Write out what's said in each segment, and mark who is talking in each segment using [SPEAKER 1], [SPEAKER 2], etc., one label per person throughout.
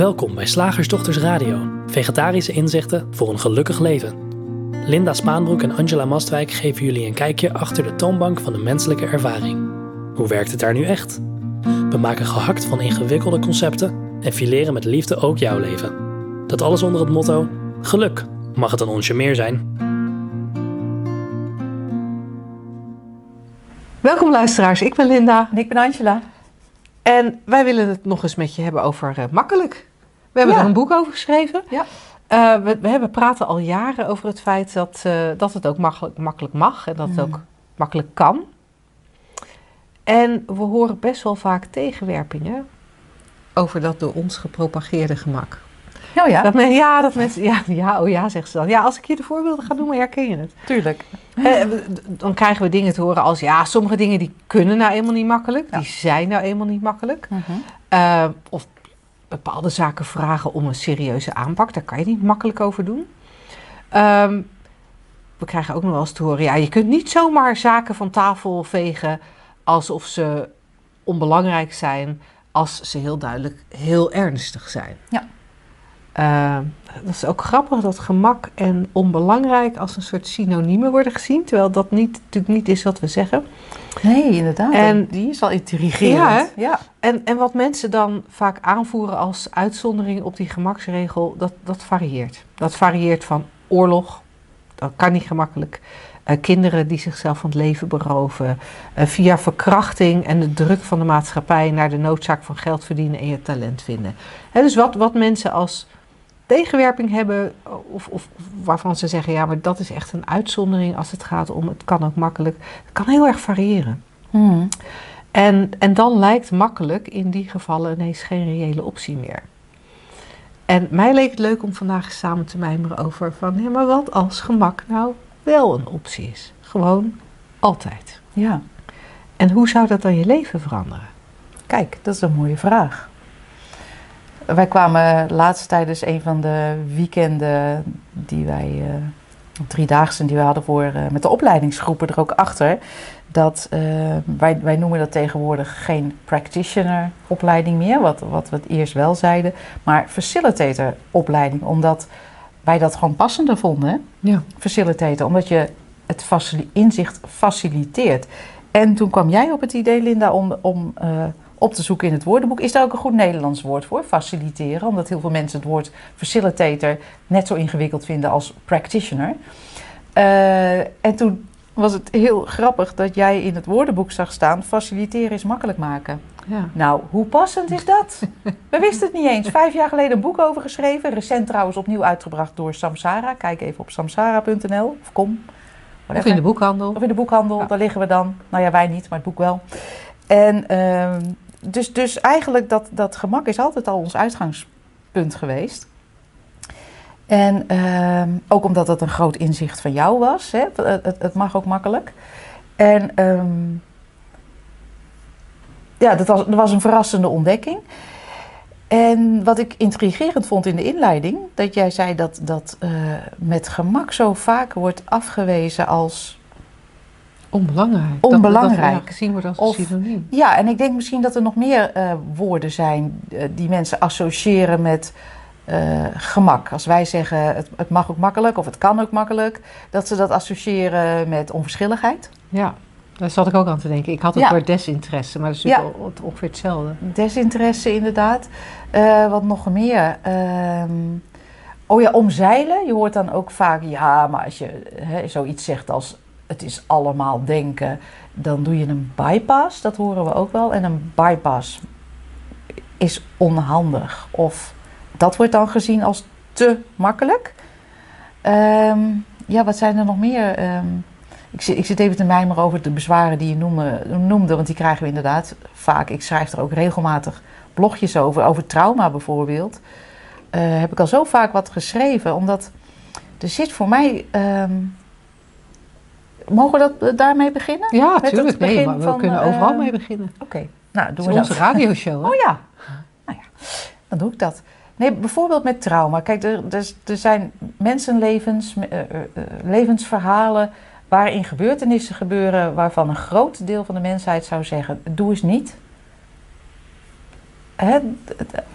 [SPEAKER 1] Welkom bij Slagersdochters Radio, vegetarische inzichten voor een gelukkig leven. Linda Spaanbroek en Angela Mastwijk geven jullie een kijkje achter de toonbank van de menselijke ervaring. Hoe werkt het daar nu echt? We maken gehakt van ingewikkelde concepten en fileren met liefde ook jouw leven. Dat alles onder het motto: geluk mag het een onsje meer zijn.
[SPEAKER 2] Welkom luisteraars, ik ben Linda
[SPEAKER 3] En ik ben Angela.
[SPEAKER 2] en wij willen het nog eens met je hebben over eh, makkelijk. We hebben
[SPEAKER 3] Ja.
[SPEAKER 2] er een boek over geschreven.
[SPEAKER 3] Ja.
[SPEAKER 2] Eh, we, we hebben praten al jaren over het feit dat, eh, dat het ook makkelijk, makkelijk mag en dat het ook makkelijk kan. En we horen best wel vaak tegenwerpingen over dat door ons gepropageerde gemak.
[SPEAKER 3] Oh ja,
[SPEAKER 2] Dat men, ja, dat mensen, ja, ja, oh ja, zegt ze dan. Ja, als ik je de voorbeelden ga noemen, herken je het.
[SPEAKER 3] tuurlijk.
[SPEAKER 2] Eh, dan krijgen we dingen te horen als, ja, sommige dingen die kunnen nou eenmaal niet makkelijk.
[SPEAKER 3] Ja.
[SPEAKER 2] Die zijn nou eenmaal niet makkelijk. Uh, of bepaalde zaken vragen om een serieuze aanpak. Daar kan je niet makkelijk over doen. Um, we krijgen ook nog wel eens te horen... ja, je kunt niet zomaar zaken van tafel vegen... alsof ze onbelangrijk zijn... als ze heel duidelijk heel ernstig zijn.
[SPEAKER 3] Ja.
[SPEAKER 2] Uh, dat is ook grappig dat gemak en onbelangrijk... als een soort synoniemen worden gezien... terwijl dat niet, natuurlijk niet is wat we zeggen...
[SPEAKER 3] Nee, inderdaad.
[SPEAKER 2] En-
[SPEAKER 3] die is al intrigerend.
[SPEAKER 2] Ja. En, en wat mensen dan vaak aanvoeren als uitzondering op die gemaksregel, dat, dat varieert. Dat varieert van oorlog, dat kan niet gemakkelijk. eh, kinderen die zichzelf van het leven beroven. eh, via verkrachting en de druk van de maatschappij naar de noodzaak van geld verdienen en je talent vinden. Dus wat, wat mensen als tegenwerping hebben, of, of waarvan ze zeggen, ja, maar dat is echt een uitzondering als het gaat om, het kan ook makkelijk. Het kan heel erg variëren.
[SPEAKER 3] Hmm.
[SPEAKER 2] En, en dan lijkt makkelijk in die gevallen ineens geen reële optie meer. En mij leek het leuk om vandaag samen te mijmeren over van, ja, maar wat als gemak nou wel een optie is? Gewoon altijd.
[SPEAKER 3] ja.
[SPEAKER 2] En hoe zou dat dan je leven veranderen?
[SPEAKER 3] Kijk, dat is een mooie vraag. Wij kwamen laatst tijdens een van de weekenden die wij, eh driedaagse die we hadden voor, eh, met de opleidingsgroepen er ook achter. Dat eh, wij, wij noemen dat tegenwoordig geen practitioner opleiding meer, wat, wat we het eerst wel zeiden, maar facilitator opleiding, omdat wij dat gewoon passender vonden.
[SPEAKER 2] Ja.
[SPEAKER 3] facilitator, omdat je het inzicht faciliteert. En toen kwam jij op het idee, Linda, om, om op te zoeken in het woordenboek. Is daar ook een goed Nederlands woord voor, faciliteren? Omdat heel veel mensen het woord facilitator net zo ingewikkeld vinden als practitioner. Eh, en toen was het heel grappig dat jij in het woordenboek zag staan: faciliteren is makkelijk maken.
[SPEAKER 2] ja.
[SPEAKER 3] Nou, hoe passend is dat? We wisten het niet eens. Vijf jaar geleden een boek over geschreven. Recent trouwens opnieuw uitgebracht door Samsara. Kijk even op samsara.nl of kom.
[SPEAKER 2] Of in de boekhandel.
[SPEAKER 3] Of in de boekhandel,
[SPEAKER 2] Ja.
[SPEAKER 3] daar liggen we dan. Nou ja, wij niet, maar het boek wel. En ehm, dus, dus eigenlijk dat, dat gemak is altijd al ons uitgangspunt geweest. En ehm, ook omdat het een groot inzicht van jou was. Hè? Het mag ook makkelijk. En ehm, ja, dat was, dat was een verrassende ontdekking. En wat ik intrigerend vond in de inleiding, dat jij zei dat dat eh, met gemak zo vaak wordt afgewezen als.
[SPEAKER 2] Onbelangrijk.
[SPEAKER 3] Onbelangrijk.
[SPEAKER 2] Dat, gezien wordt als
[SPEAKER 3] Of-
[SPEAKER 2] synoniem.
[SPEAKER 3] Ja, en ik denk misschien dat er nog meer eh, woorden zijn eh, die mensen associëren met eh, gemak. Als wij zeggen het, het mag ook makkelijk of het kan ook makkelijk, dat ze dat associëren met onverschilligheid.
[SPEAKER 2] Ja, daar zat ik ook aan te denken. Ik had het
[SPEAKER 3] Ja.
[SPEAKER 2] woord desinteresse, maar dat is natuurlijk ongeveer hetzelfde.
[SPEAKER 3] Desinteresse inderdaad. Wat nog meer? Ehm, oh ja, omzeilen. Je hoort dan ook vaak, ja, maar als je hè, zoiets zegt als het is allemaal denken, dan doe je een bypass. Dat horen we ook wel. En een bypass is onhandig. Of dat wordt dan gezien als te makkelijk. Ehm, ja, wat zijn er nog meer? Ehm, ik, zit, ik zit even te mijmeren over de bezwaren die je noemde, noemde, want die krijgen we inderdaad vaak. Ik schrijf er ook regelmatig blogjes over, over trauma bijvoorbeeld. Eh, heb ik al zo vaak wat geschreven, omdat er zit voor mij. ehm, mogen we dat, eh, daarmee beginnen?
[SPEAKER 2] Ja, natuurlijk. Nee, maar we
[SPEAKER 3] van,
[SPEAKER 2] kunnen
[SPEAKER 3] eh,
[SPEAKER 2] overal mee beginnen.
[SPEAKER 3] Oké, nou doen
[SPEAKER 2] is
[SPEAKER 3] we
[SPEAKER 2] onze
[SPEAKER 3] dat.
[SPEAKER 2] radioshow. hè?
[SPEAKER 3] Oh ja. Nou ja, dan doe ik dat. Nee, bijvoorbeeld met trauma. Kijk, er, er, er zijn mensenlevens, eh, eh, eh, levensverhalen waarin gebeurtenissen gebeuren waarvan een groot deel van de mensheid zou zeggen: doe eens niet. hè,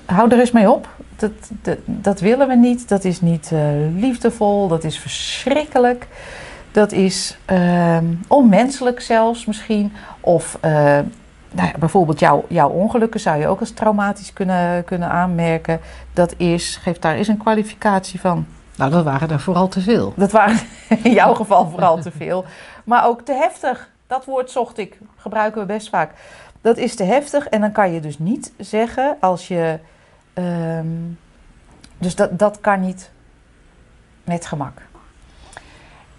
[SPEAKER 3] hou er eens mee op. Dat, dat, dat willen we niet. Dat is niet eh, liefdevol. Dat is verschrikkelijk. Dat is ehm, onmenselijk zelfs misschien. Of eh, nou ja, bijvoorbeeld jouw, jouw ongelukken zou je ook als traumatisch kunnen, kunnen aanmerken. Dat is, geef daar eens een kwalificatie van.
[SPEAKER 2] Nou, dat waren er vooral te veel.
[SPEAKER 3] Dat waren in jouw geval vooral te veel. Maar ook te heftig. Dat woord zocht ik. Gebruiken we best vaak. Dat is te heftig. En dan kan je dus niet zeggen als je. ehm, dus dat, dat kan niet met gemak.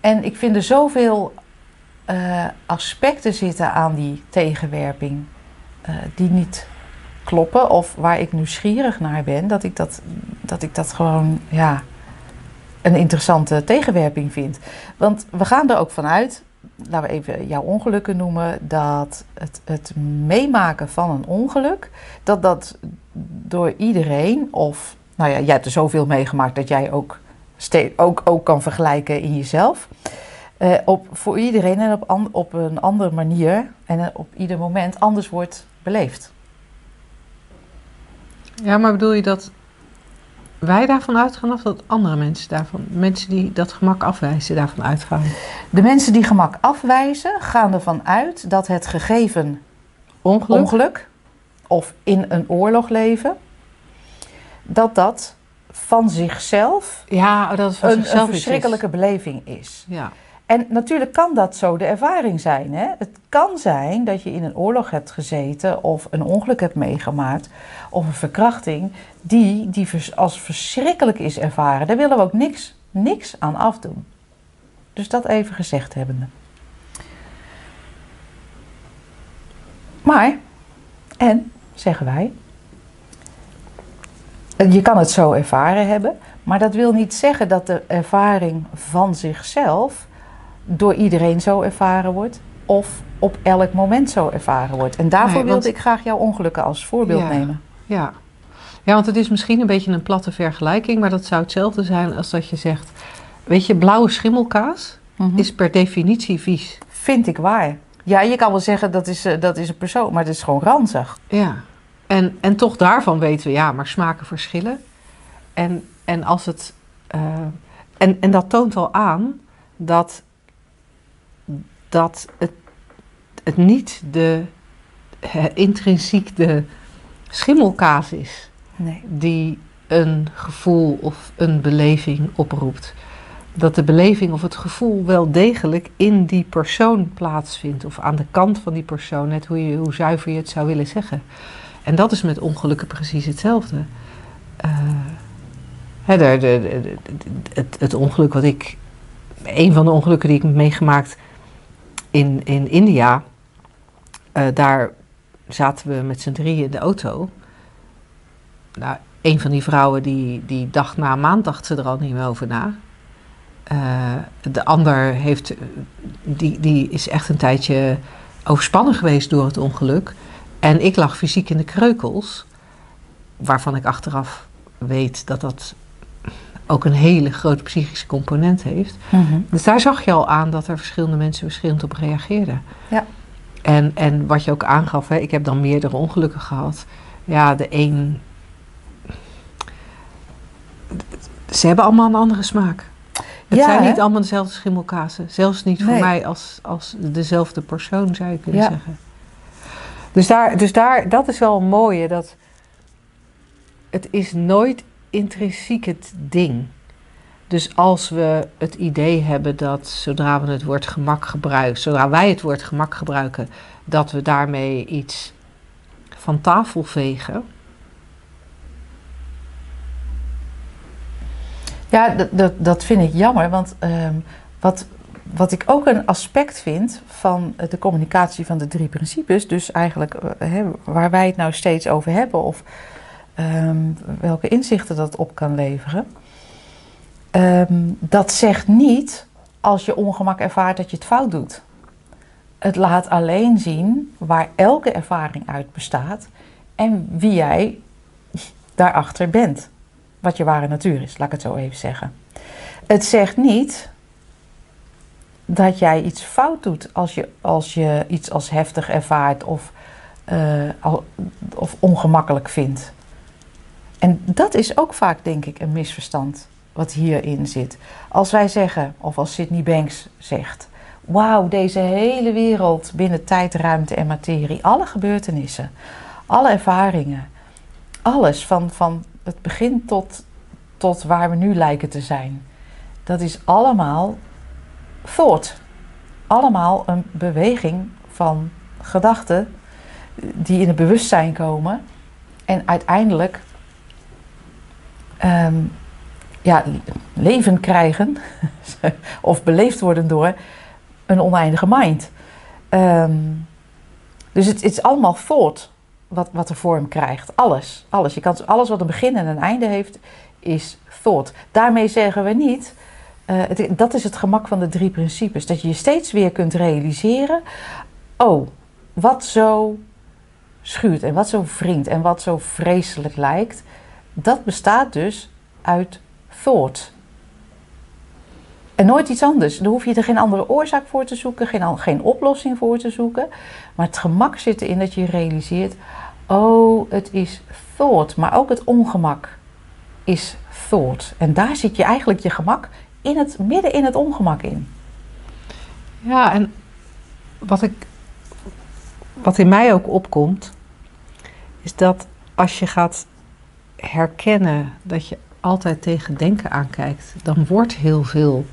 [SPEAKER 3] En ik vind er zoveel eh, aspecten zitten aan die tegenwerping. eh, die niet kloppen. Of waar ik nieuwsgierig naar ben. Dat ik dat, dat, ik dat gewoon. Ja, een interessante tegenwerping vind. Want we gaan er ook vanuit, laten we even jouw ongelukken noemen, dat het, het meemaken van een ongeluk, dat dat door iedereen, of nou ja, jij hebt er zoveel meegemaakt dat jij ook, ook, ook kan vergelijken in jezelf. eh, op, voor iedereen en op, an- op een andere manier en op ieder moment anders wordt beleefd.
[SPEAKER 2] Ja, maar bedoel je dat wij daarvan uitgaan of dat andere mensen daarvan, mensen die dat gemak afwijzen, daarvan uitgaan?
[SPEAKER 3] De mensen die gemak afwijzen, gaan ervan uit dat het gegeven
[SPEAKER 2] Ongeluk?
[SPEAKER 3] ongeluk of in een oorlog leven, dat dat van zichzelf
[SPEAKER 2] Ja, oh, dat van
[SPEAKER 3] een, een
[SPEAKER 2] zichzelf is.
[SPEAKER 3] verschrikkelijke beleving is.
[SPEAKER 2] Ja.
[SPEAKER 3] En natuurlijk kan dat zo de ervaring zijn. Hè? Het kan zijn dat je in een oorlog hebt gezeten of een ongeluk hebt meegemaakt of een verkrachting die, die als verschrikkelijk is ervaren. Daar willen we ook niks, niks aan afdoen. Dus dat even gezegd hebbende. Maar, en, zeggen wij, je kan het zo ervaren hebben, maar dat wil niet zeggen dat de ervaring van zichzelf door iedereen zo ervaren wordt of op elk moment zo ervaren wordt. En daarvoor
[SPEAKER 2] Nee, want-
[SPEAKER 3] wilde ik graag jouw ongelukken als voorbeeld
[SPEAKER 2] Ja.
[SPEAKER 3] nemen.
[SPEAKER 2] Ja. ja, want het is misschien een beetje een platte vergelijking, maar dat zou hetzelfde zijn als dat je zegt, weet je, blauwe schimmelkaas is per definitie vies.
[SPEAKER 3] Vind ik waar. Ja, je kan wel zeggen dat is, eh, dat is een persoon, maar het is gewoon ranzig.
[SPEAKER 2] Ja, en, en toch daarvan weten we, ja, maar smaken verschillen. En, en, als het, eh, en, en dat toont al aan dat, dat het, het niet de, eh, intrinsiek de schimmelkaas is
[SPEAKER 3] Nee.
[SPEAKER 2] die een gevoel of een beleving oproept. Dat de beleving of het gevoel wel degelijk in die persoon plaatsvindt. Of aan de kant van die persoon, net hoe, je, hoe zuiver je het zou willen zeggen. En dat is met ongelukken precies hetzelfde. Eh, het, het ongeluk wat ik. Een van de ongelukken die ik heb meegemaakt in, in India. eh, daar zaten we met z'n drieën in de auto. Nou, een van die vrouwen die, die dacht na een maand dacht ze er al niet meer over na. Eh, de ander heeft, die, die is echt een tijdje overspannen geweest door het ongeluk. En ik lag fysiek in de kreukels, waarvan ik achteraf weet dat dat ook een hele grote psychische component heeft. Dus daar zag je al aan dat er verschillende mensen verschillend op reageerden.
[SPEAKER 3] Ja.
[SPEAKER 2] En, en wat je ook aangaf, hè, ik heb dan meerdere ongelukken gehad. Ja, de een. Ze hebben allemaal een andere smaak. Het
[SPEAKER 3] Ja,
[SPEAKER 2] zijn
[SPEAKER 3] hè?
[SPEAKER 2] niet allemaal dezelfde schimmelkazen. Zelfs niet voor mij als, als dezelfde persoon, zou je kunnen
[SPEAKER 3] Ja.
[SPEAKER 2] zeggen. Dus, daar, dus daar, dat is wel een mooie. Dat het is nooit intrinsiek het ding. Dus als we het idee hebben dat zodra we het woord gemak gebruiken, zodra wij het woord gemak gebruiken, dat we daarmee iets van tafel vegen.
[SPEAKER 3] Ja, dat, dat, dat vind ik jammer. Want ehm, wat, wat ik ook een aspect vind van de communicatie van de drie principes, dus eigenlijk eh, waar wij het nou steeds over hebben of ehm, welke inzichten dat op kan leveren, ehm, dat zegt niet als je ongemak ervaart dat je het fout doet. Het laat alleen zien waar elke ervaring uit bestaat en wie jij daarachter bent wat je ware natuur is, laat ik het zo even zeggen. Het zegt niet dat jij iets fout doet als je, als je iets als heftig ervaart of eh, al, of ongemakkelijk vindt. En dat is ook vaak, denk ik, een misverstand wat hierin zit. Als wij zeggen, of als Sydney Banks zegt: Wauw, deze hele wereld binnen tijd, ruimte en materie, alle gebeurtenissen, alle ervaringen, alles van, van het begin tot, tot waar we nu lijken te zijn, dat is allemaal thought. Allemaal een beweging van gedachten die in het bewustzijn komen en uiteindelijk ehm, ja, leven krijgen of beleefd worden door een oneindige mind. Ehm, dus het, is allemaal thought wat, wat er vorm krijgt. Alles, alles. Je kan, alles wat een begin en een einde heeft, is thought. Daarmee zeggen we niet, het, dat is het gemak van de drie principes, dat je je steeds weer kunt realiseren, oh, wat zo schuurt en wat zo wringt en wat zo vreselijk lijkt, dat bestaat dus uit thought. En nooit iets anders. Daar hoef je er geen andere oorzaak voor te zoeken, geen, geen oplossing voor te zoeken. Maar het gemak zit erin dat je realiseert: oh, het is thought. Maar ook het ongemak is thought. En daar zit je eigenlijk je gemak in het, midden in het ongemak in.
[SPEAKER 2] Ja, en wat, ik, wat in mij ook opkomt, is dat als je gaat herkennen dat je altijd tegen denken aankijkt, dan wordt heel veel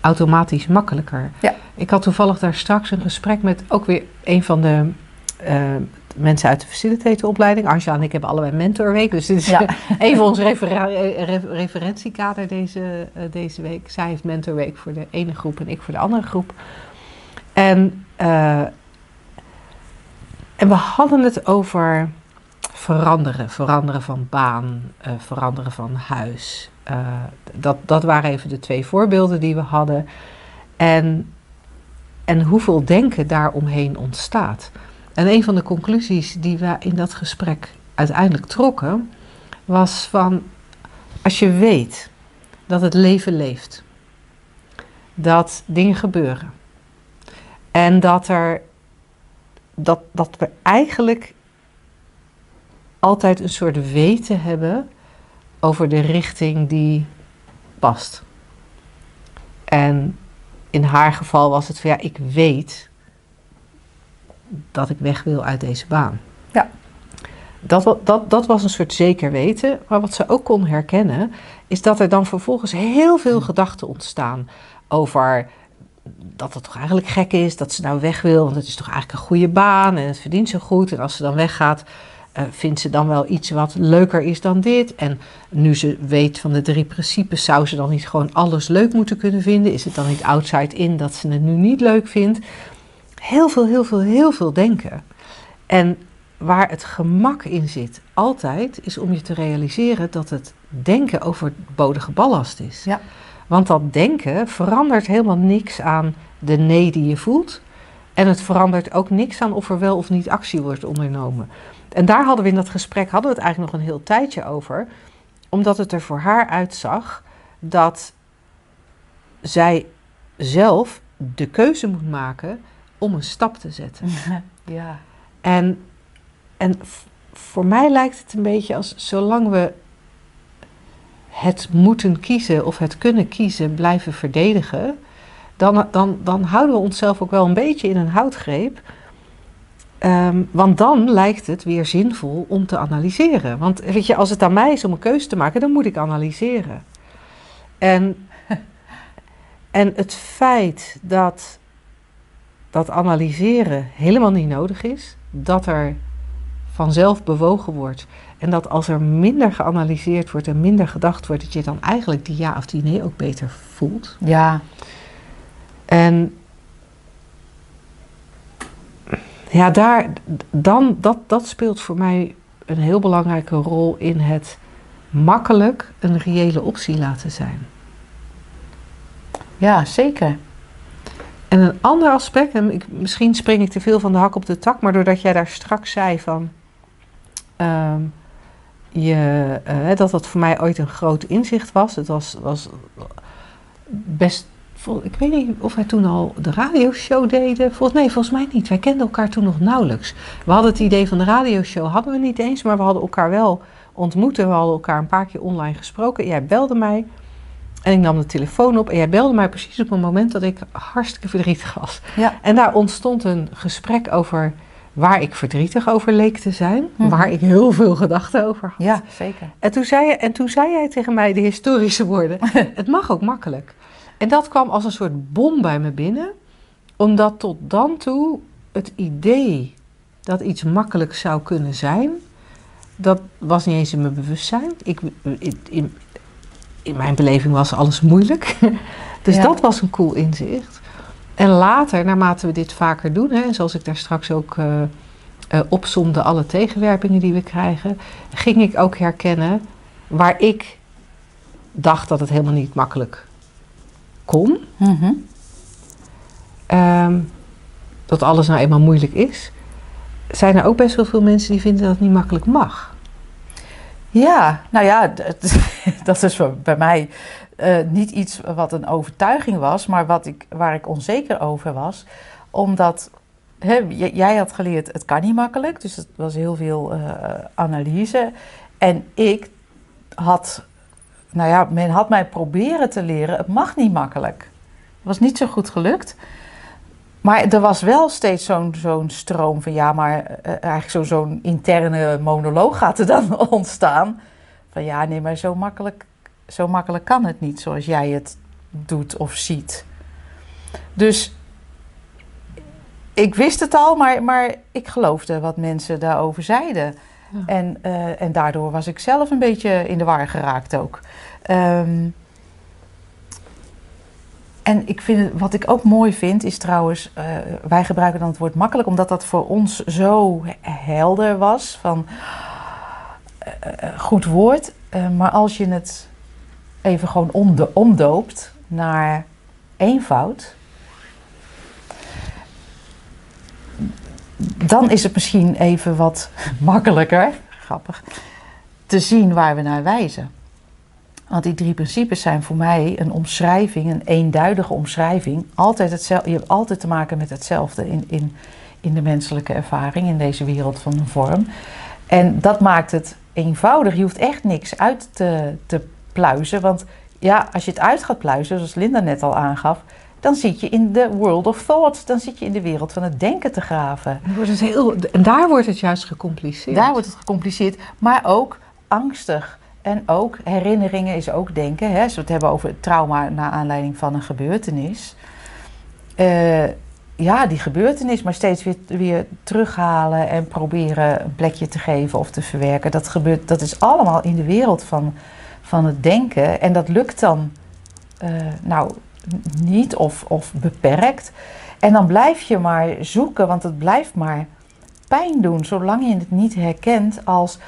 [SPEAKER 2] automatisch makkelijker.
[SPEAKER 3] Ja.
[SPEAKER 2] Ik had toevallig daar straks een gesprek met ook weer een van de mensen uit de facilitatenopleiding. Anja en ik hebben allebei mentorweek, dus dit is ja. even ons refera referentiekader deze, uh, deze week. Zij heeft mentorweek voor de ene groep en ik voor de andere groep. En, uh, en we hadden het over veranderen. Veranderen van baan, uh, veranderen van huis. Dat, dat waren even de twee voorbeelden die we hadden. En, en hoeveel denken daaromheen ontstaat. En een van de conclusies die we in dat gesprek uiteindelijk trokken, was van als je weet dat het leven leeft, dat dingen gebeuren en dat er dat, dat we eigenlijk altijd een soort weten hebben over de richting die past. En in haar geval was het van ja, ik weet dat ik weg wil uit deze baan.
[SPEAKER 3] Ja.
[SPEAKER 2] Dat, dat, dat was een soort zeker weten. Maar wat ze ook kon herkennen, is dat er dan vervolgens heel veel gedachten ontstaan over dat het toch eigenlijk gek is dat ze nou weg wil, want het is toch eigenlijk een goede baan en het verdient zo goed. En als ze dan weggaat, uh, vindt ze dan wel iets wat leuker is dan dit? En nu ze weet van de drie principes, zou ze dan niet gewoon alles leuk moeten kunnen vinden? Is het dan niet outside in dat ze het nu niet leuk vindt? Heel veel, heel veel, heel veel denken. En waar het gemak in zit, altijd, is om je te realiseren dat het denken overbodige ballast is.
[SPEAKER 3] Ja.
[SPEAKER 2] Want dat denken verandert helemaal niks aan de nee die je voelt. En het verandert ook niks aan of er wel of niet actie wordt ondernomen. En daar hadden we in dat gesprek hadden we het eigenlijk nog een heel tijdje over. Omdat het er voor haar uitzag dat zij zelf de keuze moet maken om een stap te zetten.
[SPEAKER 3] Ja.
[SPEAKER 2] En, en voor mij lijkt het een beetje als zolang we het moeten kiezen of het kunnen kiezen blijven verdedigen, dan, dan, dan houden we onszelf ook wel een beetje in een houtgreep. Um, want dan lijkt het weer zinvol om te analyseren. Want weet je, als het aan mij is om een keuze te maken, dan moet ik analyseren. En, en het feit dat dat analyseren helemaal niet nodig is, dat er vanzelf bewogen wordt en dat als er minder geanalyseerd wordt en minder gedacht wordt, dat je dan eigenlijk die ja of die nee ook beter voelt.
[SPEAKER 3] Ja.
[SPEAKER 2] En ja, daar, dan, dat, dat speelt voor mij een heel belangrijke rol in het makkelijk een reële optie laten zijn.
[SPEAKER 3] Ja, zeker.
[SPEAKER 2] En een ander aspect, en ik, misschien spring ik te veel van de hak op de tak, maar doordat jij daar straks zei van uh, je, uh, dat dat voor mij ooit een groot inzicht was. Het was, was best ik weet niet of wij toen al de radioshow deden. Volgens, nee, volgens mij niet. Wij kenden elkaar toen nog nauwelijks. We hadden het idee van de radioshow, hadden we niet eens, maar we hadden elkaar wel ontmoet. We hadden elkaar een paar keer online gesproken. Jij belde mij en ik nam de telefoon op. En jij belde mij precies op een moment dat ik hartstikke verdrietig was.
[SPEAKER 3] Ja.
[SPEAKER 2] En daar ontstond een gesprek over waar ik verdrietig over leek te zijn.
[SPEAKER 3] Mhm.
[SPEAKER 2] Waar ik heel veel gedachten over had.
[SPEAKER 3] Ja, zeker.
[SPEAKER 2] En toen, zei, en toen zei jij tegen mij de historische woorden: Het mag ook makkelijk. En dat kwam als een soort bom bij me binnen, omdat tot dan toe het idee dat iets makkelijk zou kunnen zijn, dat was niet eens in mijn bewustzijn. Ik, in, in, in mijn beleving was alles moeilijk. dus
[SPEAKER 3] Ja.
[SPEAKER 2] dat was een cool inzicht. En later, naarmate we dit vaker doen, hè, zoals ik daar straks ook eh, opsomde, alle tegenwerpingen die we krijgen, ging ik ook herkennen waar ik dacht dat het helemaal niet makkelijk kon.
[SPEAKER 3] Mhm.
[SPEAKER 2] Ehm, dat alles nou eenmaal moeilijk is. Zijn er ook best wel veel mensen die vinden dat het niet makkelijk mag.
[SPEAKER 3] Ja, nou ja, dat is bij mij eh, niet iets wat een overtuiging was, maar wat ik, waar ik onzeker over was. Omdat jij had geleerd, het kan niet makkelijk, dus het was heel veel eh, analyse. En ik had, nou ja, men had mij proberen te leren, het mag niet makkelijk. Het was niet zo goed gelukt. Maar er was wel steeds zo'n zo'n stroom van ja, maar eh, eigenlijk zo- zo'n interne monoloog gaat er dan ontstaan. Van ja, nee, maar zo makkelijk, zo makkelijk kan het niet zoals jij het doet of ziet. Dus ik wist het al, maar, maar ik geloofde wat mensen daarover zeiden.
[SPEAKER 2] Ja.
[SPEAKER 3] En, eh, en daardoor was ik zelf een beetje in de war geraakt ook. Ehm, en ik vind, wat ik ook mooi vind, is trouwens, eh, wij gebruiken dan het woord makkelijk, omdat dat voor ons zo helder was. Van eh, eh, goed woord. Maar als je het even gewoon omdo- omdoopt naar eenvoud, dan is het misschien even wat makkelijker, grappig, te zien waar we naar wijzen. Want die drie principes zijn voor mij een omschrijving, een eenduidige omschrijving. Altijd hetzelfde, je hebt altijd te maken met hetzelfde in, in, in de menselijke ervaring, in deze wereld van een vorm. En dat maakt het eenvoudig. Je hoeft echt niks uit te, te pluizen. Want ja, als je het uit gaat pluizen, zoals Linda net al aangaf, dan zit je in de world of thought. Dan zit je in de wereld van het denken te graven.
[SPEAKER 2] Wordt het heel, en daar wordt het juist gecompliceerd.
[SPEAKER 3] Daar wordt het gecompliceerd, maar ook angstig. En ook herinneringen is ook denken. Hè? Als we het hebben over trauma naar aanleiding van een gebeurtenis. Eh, ja, die gebeurtenis, maar steeds weer, weer terughalen en proberen een plekje te geven of te verwerken. Dat, gebeurt, dat is allemaal in de wereld van, van het denken. En dat lukt dan eh, nou niet of, of beperkt. En dan blijf je maar zoeken, want het blijft maar pijn doen, zolang je het niet herkent als,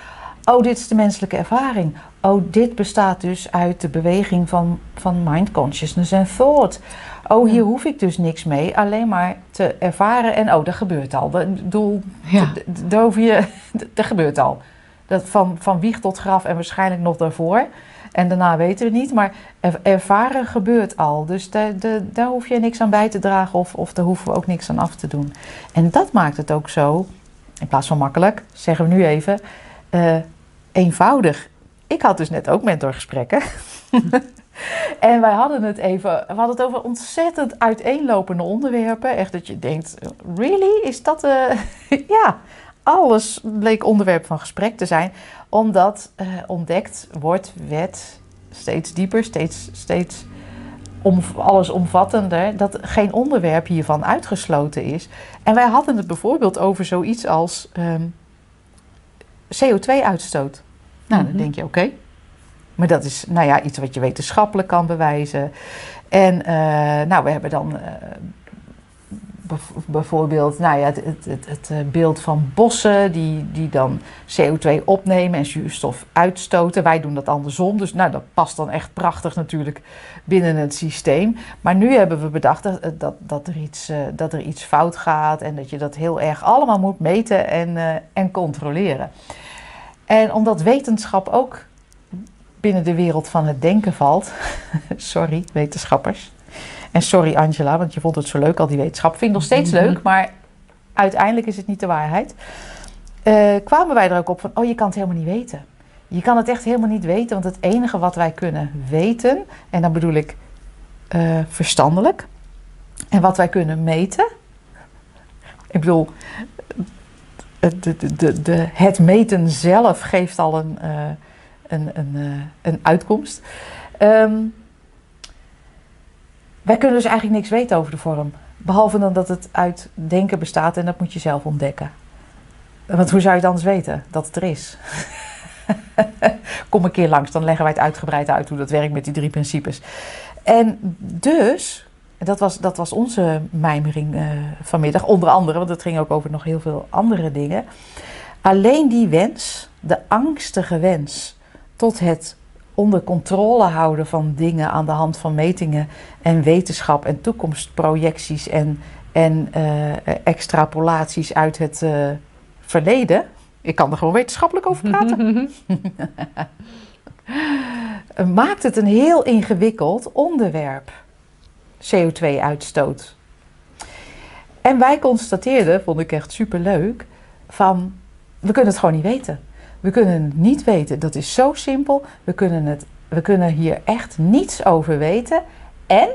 [SPEAKER 3] oh, dit is de menselijke ervaring. Oh, dit bestaat dus uit de beweging van, van mind consciousness en thought. Oh, hier hoef ik dus niks mee, alleen maar te ervaren en oh, dat gebeurt al. Ik bedoel,
[SPEAKER 2] Ja.
[SPEAKER 3] d- d- daar hoef je, dat gebeurt al. Dat van, van wieg tot graf en waarschijnlijk nog daarvoor. En daarna weten we niet, maar er- ervaren gebeurt al. Dus daar, daar, daar hoef je niks aan bij te dragen of, of daar hoeven we ook niks aan af te doen. En dat maakt het ook zo, in plaats van makkelijk, zeggen we nu even, eh, eenvoudig. Ik had dus net ook mentorgesprekken. en wij hadden het even, we hadden het over ontzettend uiteenlopende onderwerpen. Echt dat je denkt, really? Is dat, eh ja, alles bleek onderwerp van gesprek te zijn. Omdat eh, ontdekt wordt, werd steeds dieper, steeds, steeds om, allesomvattender, dat geen onderwerp hiervan uitgesloten is. En wij hadden het bijvoorbeeld over zoiets als ehm, CO2-uitstoot. Nou, dan
[SPEAKER 2] Mhm.
[SPEAKER 3] denk je, oké. Maar dat is nou ja, iets wat je wetenschappelijk kan bewijzen. En eh, nou, we hebben dan eh, bijvoorbeeld nou ja, het, het, het, eh, beeld van bossen die, die dan CO2 opnemen en zuurstof uitstoten. Wij doen dat andersom, dus nou, dat past dan echt prachtig natuurlijk binnen het systeem. Maar nu hebben we bedacht dat, dat, dat, er, iets, dat er iets fout gaat en dat je dat heel erg allemaal moet meten en, en controleren. En omdat wetenschap ook binnen de wereld van het denken valt, sorry wetenschappers, En sorry Angela, want je vond het zo leuk, al die wetenschap. Vind ik nog steeds leuk, maar uiteindelijk is het niet de waarheid. Eh, kwamen wij er ook op van, oh je kan het helemaal niet weten. Je kan het echt helemaal niet weten, want het enige wat wij kunnen weten, en dan bedoel ik eh, verstandelijk, en wat wij kunnen meten. Ik bedoel, de, het meten zelf geeft al een, uh, een, een, uh, een uitkomst. Um, wij kunnen dus eigenlijk niks weten over de vorm. Behalve dan dat het uit denken bestaat en dat moet je zelf ontdekken. Want hoe zou je het anders weten dat het er is? Kom een keer langs, dan leggen wij het uitgebreid uit hoe dat werkt met die drie principes. En dus, dat was, dat was onze mijmering uh, vanmiddag, onder andere, want het ging ook over nog heel veel andere dingen. Alleen die wens, de angstige wens tot het onder controle houden van dingen aan de hand van metingen en wetenschap en toekomstprojecties en, en uh, extrapolaties uit het uh, verleden. Ik kan er gewoon wetenschappelijk over praten. Maakt het een heel ingewikkeld onderwerp. CO2-uitstoot. En wij constateerden, vond ik echt superleuk, van we kunnen het gewoon niet weten. We kunnen het niet weten. Dat is zo simpel. We kunnen, het, we kunnen hier echt niets over weten. En,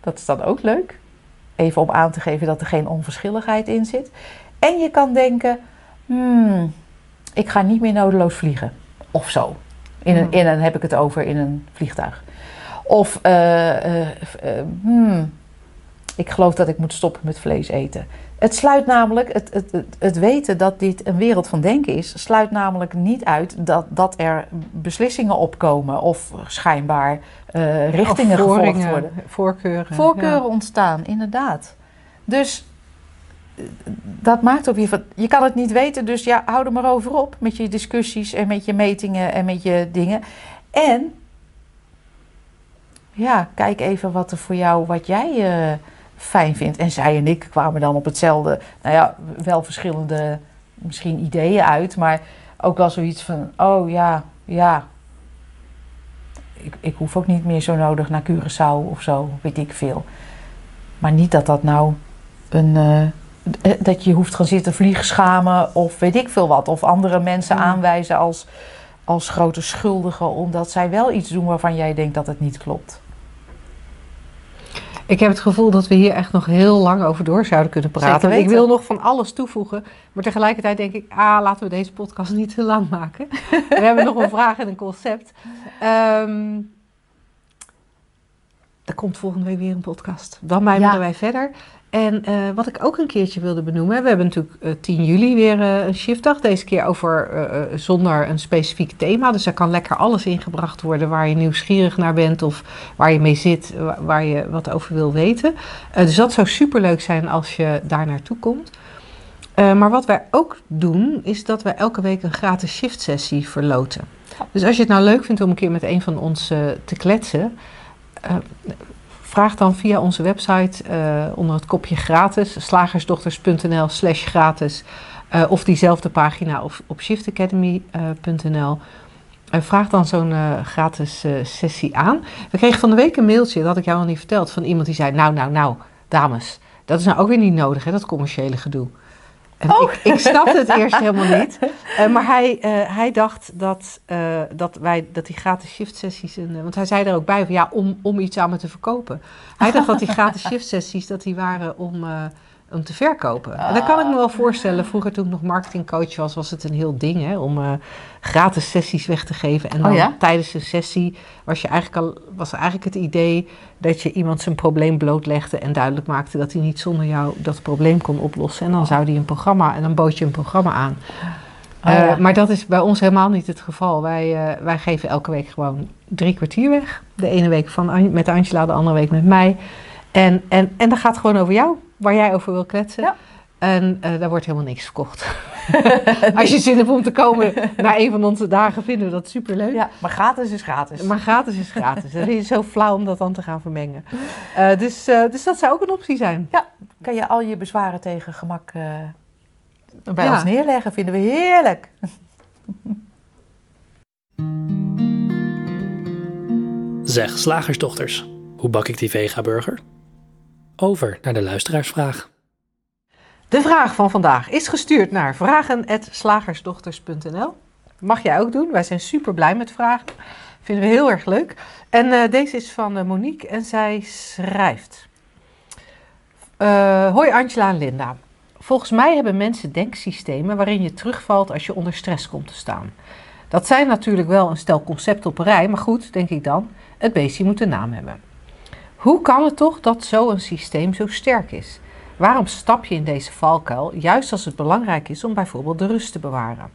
[SPEAKER 3] dat is dan ook leuk, even om aan te geven dat er geen onverschilligheid in zit. En je kan denken, hmm, ik ga niet meer nodeloos vliegen. Of zo. In een, in een heb ik het over in een vliegtuig. Of, uh, uh, uh, hmm, ik geloof dat ik moet stoppen met vlees eten. Het sluit namelijk, het, het, het, het, weten dat dit een wereld van denken is, sluit namelijk niet uit dat, dat er beslissingen opkomen of schijnbaar uh, richtingen gevolgd worden.
[SPEAKER 2] Voorkeuren.
[SPEAKER 3] Voorkeuren ja. ontstaan, inderdaad. Dus dat maakt weer van, je kan het niet weten, dus ja, hou er maar over op met je discussies en met je metingen en met je dingen. En ja, kijk even wat er voor jou, wat jij uh, fijn vindt. En zij en ik kwamen dan op hetzelfde, nou ja, wel verschillende misschien ideeën uit, maar ook wel zoiets van, oh ja, ja, ik, ik hoef ook niet meer zo nodig naar Curaçao of zo, weet ik veel. Maar niet dat dat nou een, uh, dat je hoeft gaan zitten vliegschamen of weet ik veel wat. Of andere mensen mm. aanwijzen als, als grote schuldigen omdat zij wel iets doen waarvan jij denkt dat het niet klopt.
[SPEAKER 2] Ik heb het gevoel dat we hier echt nog heel lang over door zouden kunnen praten. Ik wil nog van alles toevoegen. Maar tegelijkertijd denk ik, ah, laten we deze podcast niet te lang maken. we hebben nog een vraag en een concept. Um, er komt volgende week weer een podcast. Dan mijmeren ja. wij verder. En uh, wat ik ook een keertje wilde benoemen, we hebben natuurlijk uh, 10 juli weer uh, een shiftdag. Deze keer over zonder een specifiek thema. Dus er kan lekker alles ingebracht worden waar je nieuwsgierig naar bent of waar je mee zit, waar, waar je wat over wil weten. dus dat zou superleuk zijn als je daar naartoe komt. maar wat wij ook doen, is dat wij elke week een gratis shift sessie verloten. Dus als je het nou leuk vindt om een keer met een van ons te kletsen vraag dan via onze website uh, onder het kopje gratis, slagersdochters.nl slash gratis, uh, of diezelfde pagina of op shiftacademy.nl. Uh, vraag dan zo'n gratis sessie aan. We kregen van de week een mailtje, dat ik jou nog niet verteld, van iemand die zei, nou, nou, nou, dames, dat is nou ook weer niet nodig, hè, dat commerciële gedoe. Ik, snapte het eerst helemaal niet. Uh, maar hij, uh, hij dacht dat, uh, dat, wij, dat die gratis shift sessies... want hij zei er ook bij van ja, om, om iets aan me te verkopen. Hij dacht dat die gratis shift sessies dat die waren om om te verkopen. En dat kan ik me wel voorstellen. Vroeger toen ik nog marketingcoach was, was het een heel ding hè, om uh, gratis sessies weg te geven. En dan
[SPEAKER 3] oh ja?
[SPEAKER 2] tijdens een sessie was, je eigenlijk al, was eigenlijk het idee dat je iemand zijn probleem blootlegde en duidelijk maakte dat hij niet zonder jou dat probleem kon oplossen. En dan zou hij een programma en dan bood je een programma aan. Oh ja. uh, maar dat is bij ons helemaal niet het geval. Wij, uh, wij geven elke week gewoon drie kwartier weg. De ene week van, met Angela, de andere week met mij. En, en, en dat gaat gewoon over jou waar jij over wil kletsen.
[SPEAKER 3] Ja.
[SPEAKER 2] En uh, daar wordt helemaal niks verkocht. Als je zin hebt om te komen naar een van onze dagen, vinden we dat superleuk.
[SPEAKER 3] Ja, maar gratis is gratis.
[SPEAKER 2] Maar gratis is gratis. Het is zo flauw om dat dan te gaan vermengen. Uh, dus, uh, dus dat zou ook een optie zijn.
[SPEAKER 3] Ja, kan je al je bezwaren tegen gemak bij ja. ons neerleggen. Vinden we heerlijk.
[SPEAKER 1] Zeg, slagersdochters. Hoe bak ik die vega-burger? Over naar de luisteraarsvraag.
[SPEAKER 2] De vraag van vandaag is gestuurd naar vragen.slagersdochters.nl. Mag jij ook doen. Wij zijn super blij met vragen. Vinden we heel erg leuk. En eh, deze is van eh, Monique en zij schrijft. Eh, hoi Angela en Linda. Volgens mij hebben mensen denksystemen waarin je terugvalt als je onder stress komt te staan. Dat zijn natuurlijk wel een stel concepten op een rij, maar goed, denk ik dan, het beestje moet een naam hebben. Hoe kan het toch dat zo'n systeem zo sterk is? Waarom stap je in deze valkuil, juist als het belangrijk is om bijvoorbeeld de rust te bewaren?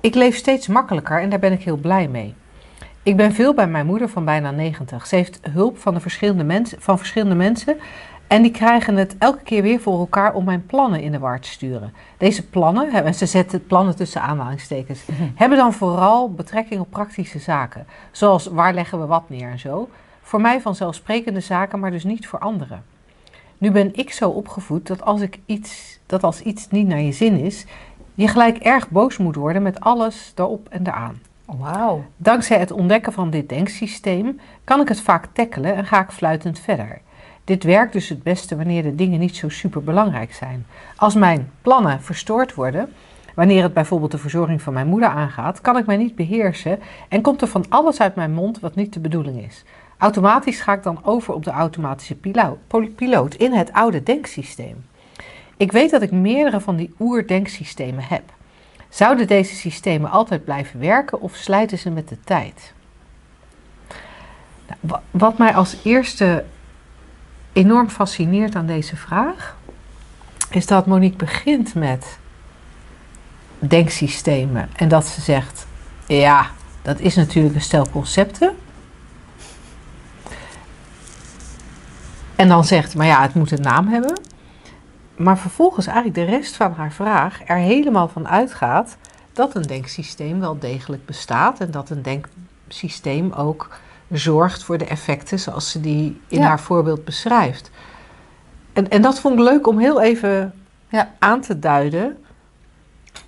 [SPEAKER 2] Ik leef steeds makkelijker en daar ben ik heel blij mee. Ik ben veel bij mijn moeder van bijna 90. Ze heeft hulp van, de verschillende mensen, van verschillende mensen en die krijgen het elke keer weer voor elkaar om mijn plannen in de war te sturen. Deze plannen, en ze zetten plannen tussen aanhalingstekens,
[SPEAKER 3] Mhm.
[SPEAKER 2] hebben dan vooral betrekking op praktische zaken. Zoals waar leggen we wat neer en zo. Voor mij vanzelfsprekende zaken, maar dus niet voor anderen. Nu ben ik zo opgevoed dat als, ik iets, dat als iets niet naar je zin is, je gelijk erg boos moet worden met alles erop en eraan.
[SPEAKER 3] Wauw.
[SPEAKER 2] Dankzij het ontdekken van dit denksysteem kan ik het vaak tackelen en ga ik fluitend verder. Dit werkt dus het beste wanneer de dingen niet zo super belangrijk zijn. Als mijn plannen verstoord worden, wanneer het bijvoorbeeld de verzorging van mijn moeder aangaat, kan ik mij niet beheersen en komt er van alles uit mijn mond wat niet de bedoeling is. Automatisch ga ik dan over op de automatische piloot in het oude denksysteem. Ik weet dat ik meerdere van die oerdenksystemen heb. Zouden deze systemen altijd blijven werken of slijten ze met de tijd? Nou, wa- wat mij als eerste enorm fascineert aan deze vraag, is dat Monique begint met denksystemen en dat ze zegt: ja, dat is natuurlijk een stel concepten. En dan zegt, maar ja, het moet een naam hebben. Maar vervolgens eigenlijk de rest van haar vraag er helemaal van uitgaat dat een denksysteem wel degelijk bestaat en dat een denksysteem ook zorgt voor de effecten zoals ze die in
[SPEAKER 3] Ja.
[SPEAKER 2] haar voorbeeld beschrijft. En, en dat vond ik leuk om heel even
[SPEAKER 3] Ja.
[SPEAKER 2] aan te duiden,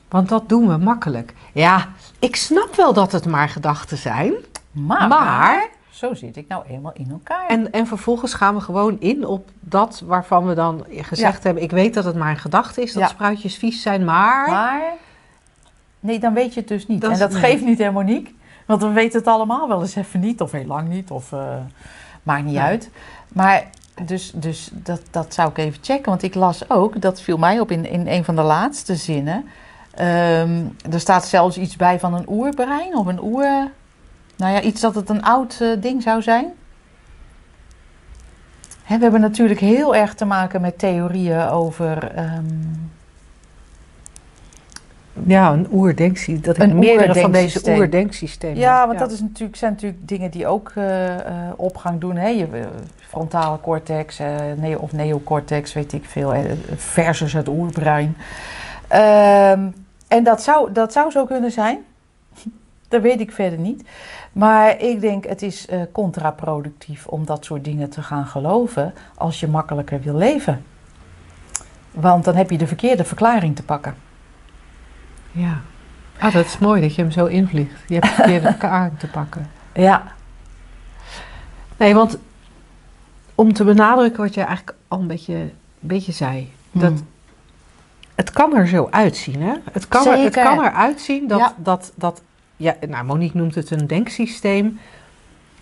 [SPEAKER 2] want dat doen we makkelijk. Ja, ik snap wel dat het maar gedachten zijn.
[SPEAKER 3] Maar,
[SPEAKER 2] Maar-
[SPEAKER 3] zo zit ik nou eenmaal in elkaar.
[SPEAKER 2] En, en vervolgens gaan we gewoon in op dat waarvan we dan gezegd hebben: ik weet dat het maar een gedachte is, dat
[SPEAKER 3] Ja.
[SPEAKER 2] spruitjes vies zijn, maar.
[SPEAKER 3] Maar, nee, dan weet je het dus niet.
[SPEAKER 2] Dat
[SPEAKER 3] en dat geeft niet, hè, Monique? Want we weten het allemaal wel eens even niet, of heel lang niet, of eh, maakt niet uit. Maar dus, dus dat, dat zou ik even checken, want ik las ook, dat viel mij op in, in een van de laatste zinnen. Ehm, er staat zelfs iets bij van een oerbrein of een oer. Nou ja, iets dat het een oud eh, ding zou zijn. Hè, we hebben natuurlijk heel erg te maken met theorieën over. ehm,
[SPEAKER 2] Ja, een oerdenksysteem. Dat
[SPEAKER 3] Een
[SPEAKER 2] meerdere van deze
[SPEAKER 3] oerdenksysteem.
[SPEAKER 2] oerdenksystemen.
[SPEAKER 3] Ja, want dat is natuurlijk, zijn natuurlijk dingen die ook eh, eh, opgang doen. Hè? Je, frontale cortex neo, of neocortex, weet ik veel, versus het oerbrein. Ehm, en dat zou, dat zou zo kunnen zijn. Dat weet ik verder niet. Maar ik denk, het is eh, contraproductief om dat soort dingen te gaan geloven als je makkelijker wil leven. Want dan heb je de verkeerde verklaring te pakken.
[SPEAKER 2] Ja. Ah, dat is mooi dat je hem zo invliegt. Je hebt verkeerde elkaar te pakken.
[SPEAKER 3] Ja,
[SPEAKER 2] Nee, want om te benadrukken wat je eigenlijk al een beetje, een beetje zei. Dat
[SPEAKER 3] Hmm.
[SPEAKER 2] het kan er zo uitzien, hè? Het kan, er, het kan eruit zien dat,
[SPEAKER 3] Ja.
[SPEAKER 2] dat, dat ja, nou, Monique noemt het een denksysteem.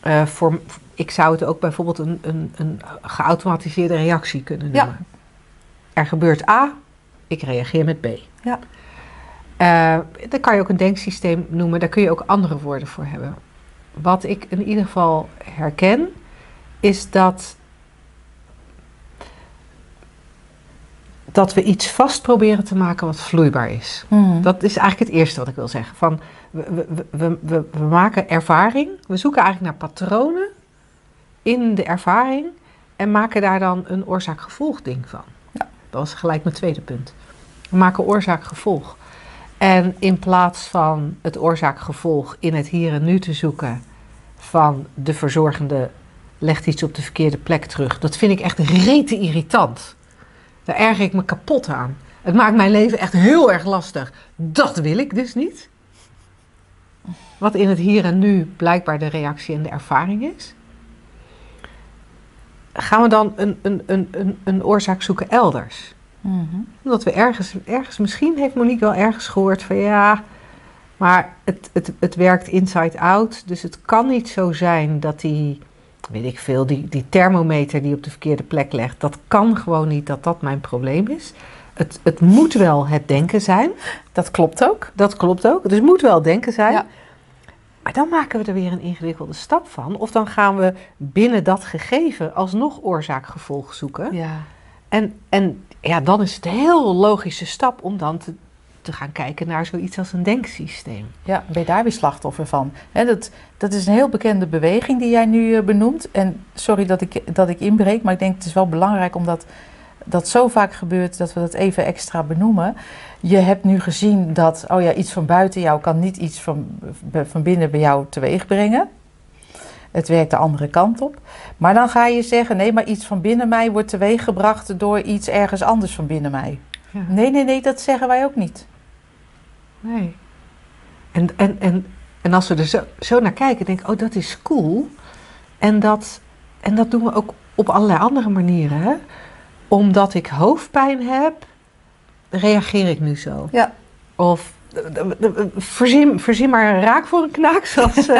[SPEAKER 2] Eh, voor, ik zou het ook bijvoorbeeld een, een, een geautomatiseerde reactie kunnen
[SPEAKER 3] Ja.
[SPEAKER 2] noemen. Er gebeurt A, ik reageer met B.
[SPEAKER 3] Ja.
[SPEAKER 2] Eh, dan kan je ook een denksysteem noemen, daar kun je ook andere woorden voor hebben. Wat ik in ieder geval herken, is dat, dat we iets vast proberen te maken wat vloeibaar is.
[SPEAKER 3] Hmm.
[SPEAKER 2] Dat is eigenlijk het eerste wat ik wil zeggen. Van, we, we, we, we, we maken ervaring, we zoeken eigenlijk naar patronen in de ervaring en maken daar dan een oorzaak-gevolg ding van.
[SPEAKER 3] Ja.
[SPEAKER 2] Dat was gelijk mijn tweede punt. We maken oorzaak-gevolg. En in plaats van het oorzaak-gevolg in het hier en nu te zoeken van de verzorgende legt iets op de verkeerde plek terug. Dat vind ik echt rete irritant. Daar erger ik me kapot aan. Het maakt mijn leven echt heel erg lastig. Dat wil ik dus niet. Wat in het hier en nu blijkbaar de reactie en de ervaring is. gaan we dan een, een, een, een, een oorzaak zoeken elders.
[SPEAKER 3] Mhm.
[SPEAKER 2] Omdat we ergens, ergens, misschien heeft Monique wel ergens gehoord van ja, maar het, het, het werkt inside out. Dus het kan niet zo zijn dat die, weet ik veel, die, die thermometer die op de verkeerde plek legt, dat kan gewoon niet dat dat mijn probleem is. Het, het moet wel het denken zijn.
[SPEAKER 3] Dat klopt ook.
[SPEAKER 2] Dat klopt ook. Dus het moet wel denken zijn.
[SPEAKER 3] Ja.
[SPEAKER 2] Maar dan maken we er weer een ingewikkelde stap van. Of dan gaan we binnen dat gegeven alsnog oorzaak-gevolg zoeken.
[SPEAKER 3] Ja.
[SPEAKER 2] En, en ja, dan is het een heel logische stap om dan te, te gaan kijken naar zoiets als een denksysteem.
[SPEAKER 3] Ja, ben je daar weer slachtoffer van? Dat, dat is een heel bekende beweging die jij nu eh, benoemt. En sorry dat ik, dat ik inbreek, maar ik denk het is wel belangrijk omdat dat zo vaak gebeurt dat we dat even extra benoemen. Je hebt nu gezien dat oh ja, iets van buiten jou kan niet iets van, van binnen bij jou teweeg brengen. Het werkt de andere kant op. Maar dan ga je zeggen: nee, maar iets van binnen mij wordt teweeggebracht door iets ergens anders van binnen mij. Nee, nee, nee, dat zeggen wij ook niet.
[SPEAKER 2] Nee. En, en, en, en als we er zo, zo naar kijken, denk ik, oh, dat is cool. En dat, en dat doen we ook op allerlei andere manieren. Hè? Omdat ik hoofdpijn heb, reageer ik nu zo.
[SPEAKER 3] Ja.
[SPEAKER 2] Of eh, eh, eh, verzin, verzin maar een raak voor een knaak, zoals,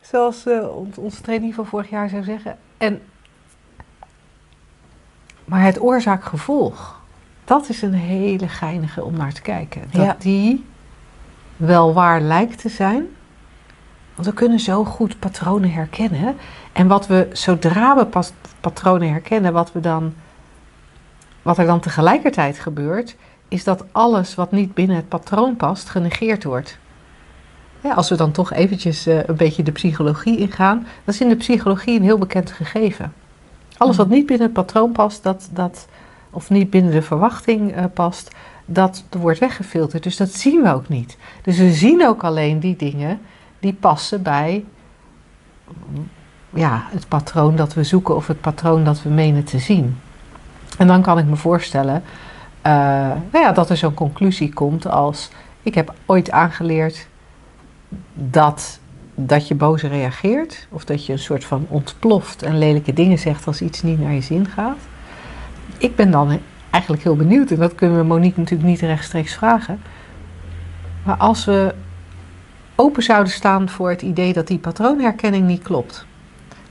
[SPEAKER 2] zoals ons- onze training van vorig jaar zou zeggen. En, maar het oorzaak-gevolg, dat is een hele geinige om naar te kijken. Dat
[SPEAKER 3] Ja.
[SPEAKER 2] die wel waar lijkt te zijn. Want we kunnen zo goed patronen herkennen. En wat we, zodra we pas patronen herkennen, wat, we dan, wat er dan tegelijkertijd gebeurt, is dat alles wat niet binnen het patroon past, genegeerd wordt. Ja, als we dan toch eventjes eh, een beetje de psychologie ingaan, dat is in de psychologie een heel bekend gegeven. Alles wat niet binnen het patroon past, dat, dat, of niet binnen de verwachting eh, past, dat wordt weggefilterd. Dus dat zien we ook niet. Dus we zien ook alleen die dingen die passen bij ja, het patroon dat we zoeken of het patroon dat we menen te zien. En dan kan ik me voorstellen eh, nou ja, dat er zo'n conclusie komt als ik heb ooit aangeleerd dat, dat je boos reageert of dat je een soort van ontploft en lelijke dingen zegt als iets niet naar je zin gaat. Ik ben dan eigenlijk heel benieuwd en dat kunnen we Monique natuurlijk niet rechtstreeks vragen. Maar als we open zouden staan voor het idee dat die patroonherkenning niet klopt,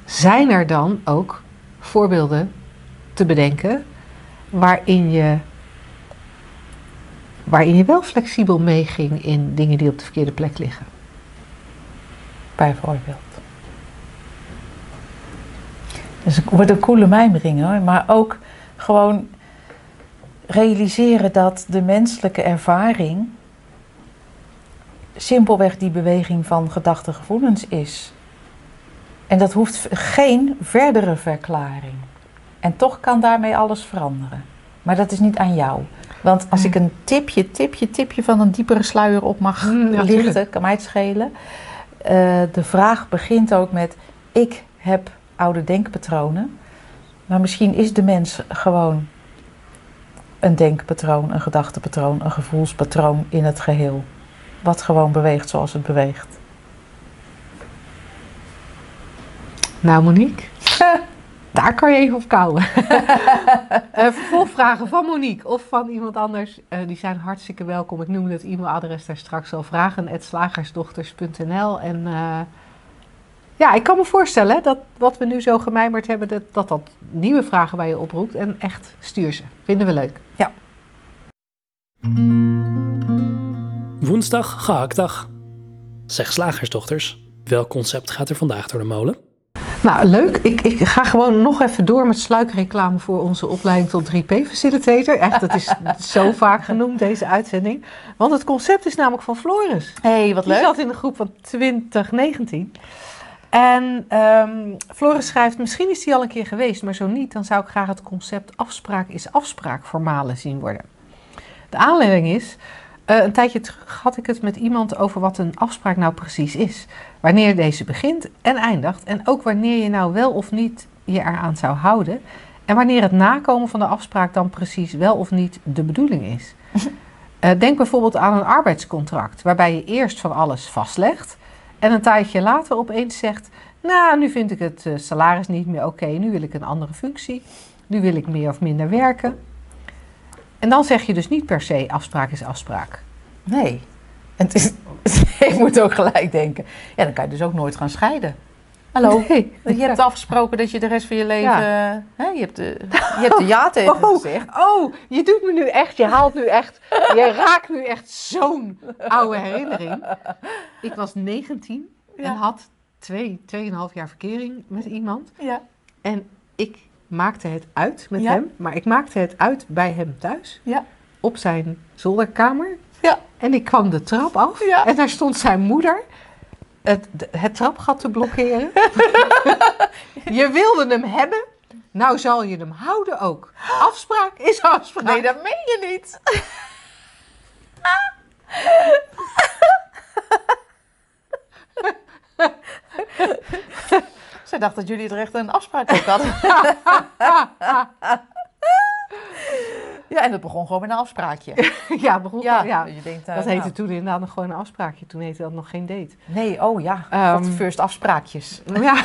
[SPEAKER 2] zijn er dan ook voorbeelden te bedenken waarin je, waarin je wel flexibel meeging in dingen die op de verkeerde plek liggen?
[SPEAKER 3] Bijvoorbeeld. Dus het wordt een coole mijmering hoor. Maar ook gewoon realiseren dat de menselijke ervaring simpelweg die beweging van gedachten gevoelens is. En dat hoeft geen verdere verklaring. En toch kan daarmee alles veranderen. Maar dat is niet aan jou. Want als ik een tipje, tipje, tipje van een diepere sluier op mag
[SPEAKER 2] Mm, ja,
[SPEAKER 3] lichten, kan mij het schelen. Eh, de vraag begint ook met: ik heb oude denkpatronen. Maar misschien is de mens gewoon een denkpatroon, een gedachtepatroon, een gevoelspatroon in het geheel. Wat gewoon beweegt zoals het beweegt.
[SPEAKER 2] Nou, Monique, daar kan je even op kouwen. Eh, vervolgvragen van Monique of van iemand anders, eh, die zijn hartstikke welkom. Ik noemde het e-mailadres daar straks al, vragen.slagersdochters.nl. En eh, ja, ik kan me voorstellen dat wat we nu zo gemijmerd hebben, dat, dat dat nieuwe vragen bij je oproept. En echt, stuur ze. Vinden we leuk.
[SPEAKER 1] Woensdag gehaktdag. Zeg slagersdochters, welk concept gaat er vandaag door de molen?
[SPEAKER 2] Nou, leuk. Ik, ik ga gewoon nog even door met sluikreclame voor onze opleiding tot 3P-facilitator. Echt, dat is zo vaak genoemd, deze uitzending. Want het concept is namelijk van Floris.
[SPEAKER 3] hey, wat
[SPEAKER 2] Die zat in de groep van 2019. En ehm, Floris schrijft, misschien is die al een keer geweest, maar zo niet, dan zou ik graag het concept afspraak is afspraak formalen zien worden. De aanleiding is, eh, een tijdje terug had ik het met iemand over wat een afspraak nou precies is. Wanneer deze begint en eindigt en ook wanneer je nou wel of niet je eraan zou houden. En wanneer het nakomen van de afspraak dan precies wel of niet de bedoeling is. Eh, denk bijvoorbeeld aan een arbeidscontract, waarbij je eerst van alles vastlegt en een tijdje later opeens zegt: Nou, nu vind ik het eh, salaris niet meer oké. Nu wil ik een andere functie. Nu wil ik meer of minder werken. En dan zeg je dus niet per se afspraak is afspraak.
[SPEAKER 3] Nee. En het is, ik moet ook gelijk denken. Ja, dan kan je dus ook nooit gaan scheiden. Hallo.
[SPEAKER 2] Nee.
[SPEAKER 3] Je hebt afgesproken dat je de rest van je leven... Hè, je, hebt de, je hebt de ja tegen
[SPEAKER 2] Oh.
[SPEAKER 3] gezegd.
[SPEAKER 2] Oh, je doet me nu echt, je haalt nu echt, je raakt nu echt zo'n oude herinnering. Ik was 19
[SPEAKER 3] Ja.
[SPEAKER 2] en had twee, tweeënhalf jaar verkering met iemand.
[SPEAKER 3] Ja.
[SPEAKER 2] En ik maakte het uit met
[SPEAKER 3] Ja.
[SPEAKER 2] hem, maar ik maakte het uit bij hem thuis.
[SPEAKER 3] Ja.
[SPEAKER 2] Op zijn zolderkamer.
[SPEAKER 3] Ja.
[SPEAKER 2] En ik kwam de trap af
[SPEAKER 3] Ja.
[SPEAKER 2] en daar stond zijn moeder het, het trapgat te blokkeren. je wilde hem hebben, nou zal je hem houden ook. Afspraak is afspraak.
[SPEAKER 3] Nee, dat meen je niet. Zij dacht dat jullie er echt een afspraak ook hadden. ja, en dat begon gewoon met een afspraakje.
[SPEAKER 2] ja, begon
[SPEAKER 3] Ja,
[SPEAKER 2] ja.
[SPEAKER 3] je denkt... eh,
[SPEAKER 2] Dat
[SPEAKER 3] nou,
[SPEAKER 2] heette toen inderdaad nog gewoon een afspraakje. Toen heette dat nog geen date.
[SPEAKER 3] Nee, oh ja. Wat first afspraakjes.
[SPEAKER 2] Ja.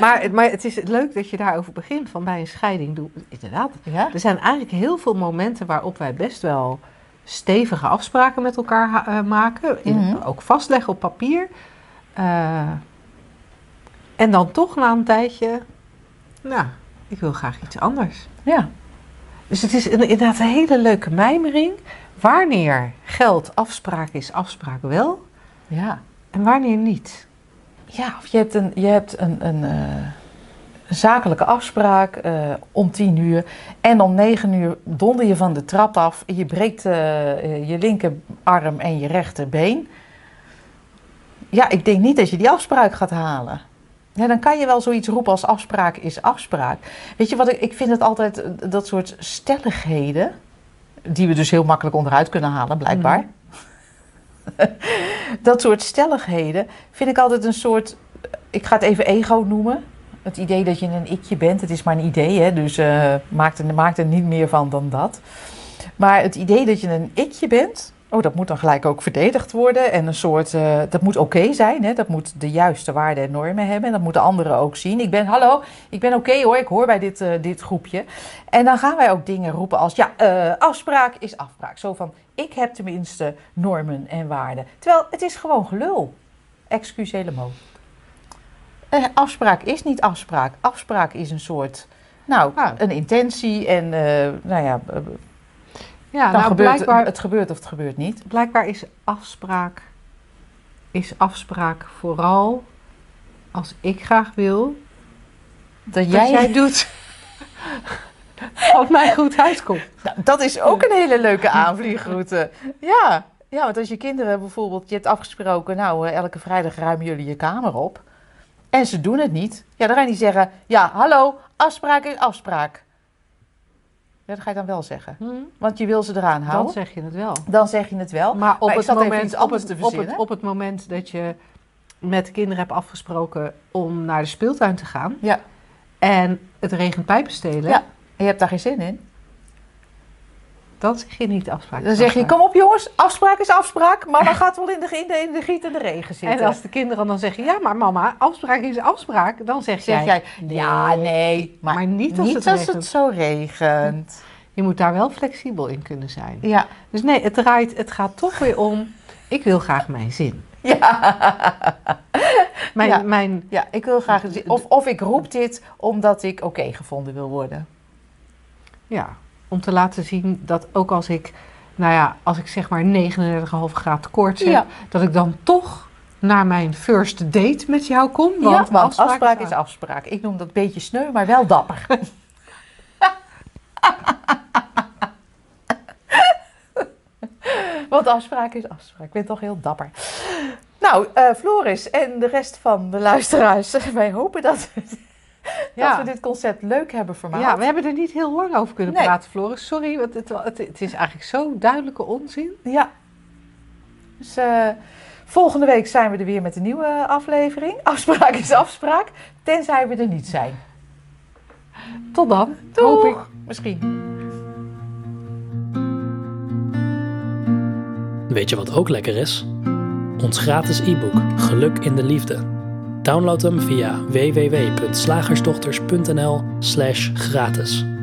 [SPEAKER 2] maar, maar het is leuk dat je daarover begint. Van bij een scheiding doe Inderdaad.
[SPEAKER 3] Ja?
[SPEAKER 2] Er zijn eigenlijk heel veel momenten waarop wij best wel stevige afspraken met elkaar eh, maken. In,
[SPEAKER 3] Mhm.
[SPEAKER 2] Ook vastleggen op papier. Eh, en dan toch na een tijdje. Nou, ik wil graag iets anders.
[SPEAKER 3] Ja.
[SPEAKER 2] Dus het is inderdaad een hele leuke mijmering. Wanneer geldt afspraak is afspraak wel
[SPEAKER 3] Ja.
[SPEAKER 2] en wanneer niet?
[SPEAKER 3] Ja, of je hebt een, je hebt een, een, eh, een zakelijke afspraak eh, om tien uur. En om negen uur donder je van de trap af. En je breekt eh, je linkerarm en je rechterbeen. Ja, ik denk niet dat je die afspraak gaat halen. Ja, dan kan je wel zoiets roepen als afspraak is afspraak. Weet je wat, ik, ik vind het altijd eh, dat soort stelligheden... die we dus heel makkelijk onderuit kunnen halen, blijkbaar. dat soort stelligheden vind ik altijd een soort... Ik ga het even ego noemen. Het idee dat je een ikje bent. Het is maar een idee, hè? dus eh maak, er, maak er niet meer van dan dat. Maar het idee dat je een ikje bent... Oh, dat moet dan gelijk ook verdedigd worden. En een soort... eh, dat moet oké zijn, hè? Dat moet de juiste waarden en normen hebben. En dat moeten anderen ook zien. Ik ben, hallo, ik ben oké hoor. Ik hoor bij dit, eh, dit groepje. En dan gaan wij ook dingen roepen als... Ja, afspraak is afspraak. Zo van, ik heb tenminste normen en waarden. Terwijl, het is gewoon gelul. Excuus helemaal. Eh, afspraak is niet afspraak. Afspraak is een soort, nou,
[SPEAKER 2] Ja.
[SPEAKER 3] een intentie en, eh, nou ja, eh,
[SPEAKER 2] Ja,
[SPEAKER 3] dan
[SPEAKER 2] nou
[SPEAKER 3] gebeurt
[SPEAKER 2] blijkbaar,
[SPEAKER 3] het gebeurt of het gebeurt niet.
[SPEAKER 2] blijkbaar is afspraak, is afspraak vooral als ik graag wil
[SPEAKER 3] Dat
[SPEAKER 2] dat
[SPEAKER 3] jij,
[SPEAKER 2] jij doet wat mij goed uitkomt.
[SPEAKER 3] Nou, dat is ook een hele leuke aanvliegroute. Ja. ja, want als je kinderen bijvoorbeeld, je hebt afgesproken, nou, elke vrijdag ruimen jullie je kamer op. En ze doen het niet. Ja, dan ga je niet zeggen, ja, hallo, afspraak is afspraak. Ja, dat ga je dan wel zeggen. Want je wil ze eraan
[SPEAKER 2] Dan
[SPEAKER 3] houden.
[SPEAKER 2] zeg je het wel.
[SPEAKER 3] Dan zeg je het wel.
[SPEAKER 2] Maar op, het moment, op, het, op, het,
[SPEAKER 3] verzinnen.
[SPEAKER 2] op het moment dat je met de kinderen hebt afgesproken om naar de speeltuin te gaan
[SPEAKER 3] Ja.
[SPEAKER 2] en het regent pijpen stelen,
[SPEAKER 3] Ja. En je hebt daar geen zin in.
[SPEAKER 2] Dan zeg je niet afspraak.
[SPEAKER 3] Dan zeg je, kom op jongens, afspraak is afspraak. Maar dan gaat wel in de, in de, in de giet en de regen zitten.
[SPEAKER 2] En als de kinderen dan zeggen, ja maar mama, afspraak is afspraak, dan zeg,
[SPEAKER 3] zeg jij, ja nee, maar,
[SPEAKER 2] Maar niet als het regent.
[SPEAKER 3] het zo regent.
[SPEAKER 2] Je moet daar wel flexibel in kunnen zijn.
[SPEAKER 3] Ja.
[SPEAKER 2] Dus nee, het, draait, het gaat toch weer om, ik wil graag mijn zin.
[SPEAKER 3] Ja.
[SPEAKER 2] Mijn,
[SPEAKER 3] Ja.
[SPEAKER 2] mijn,
[SPEAKER 3] ja, ik wil graag... Of, of ik roep dit omdat ik oké gevonden wil worden.
[SPEAKER 2] ja, om te laten zien dat ook als ik, nou ja, als ik zeg maar 39,5 graden koorts heb,
[SPEAKER 3] Ja.
[SPEAKER 2] dat ik dan toch naar mijn first date met jou kom.
[SPEAKER 3] Want,
[SPEAKER 2] Want,
[SPEAKER 3] want afspraak, is afspraak. Ik noem dat een beetje sneu, maar wel dapper. Want afspraak is afspraak. Ik ben toch heel dapper. Nou, eh, Floris en de rest van de luisteraars, wij hopen dat,
[SPEAKER 2] Ja.
[SPEAKER 3] dat we dit concept leuk hebben vermaakt.
[SPEAKER 2] Ja, we hebben er niet heel lang over kunnen
[SPEAKER 3] Nee.
[SPEAKER 2] praten, Floris. Sorry, want het, het, het is eigenlijk zo duidelijke onzin.
[SPEAKER 3] Ja. Dus eh, volgende week zijn we er weer met een nieuwe aflevering. Afspraak is afspraak, tenzij we er niet zijn.
[SPEAKER 2] Tot dan,
[SPEAKER 3] Doeg!
[SPEAKER 2] hoop ik.
[SPEAKER 3] Misschien.
[SPEAKER 1] Weet je wat ook lekker is? ons gratis e-book Geluk in de Liefde. Download hem via www.slagersdochters.nl/gratis.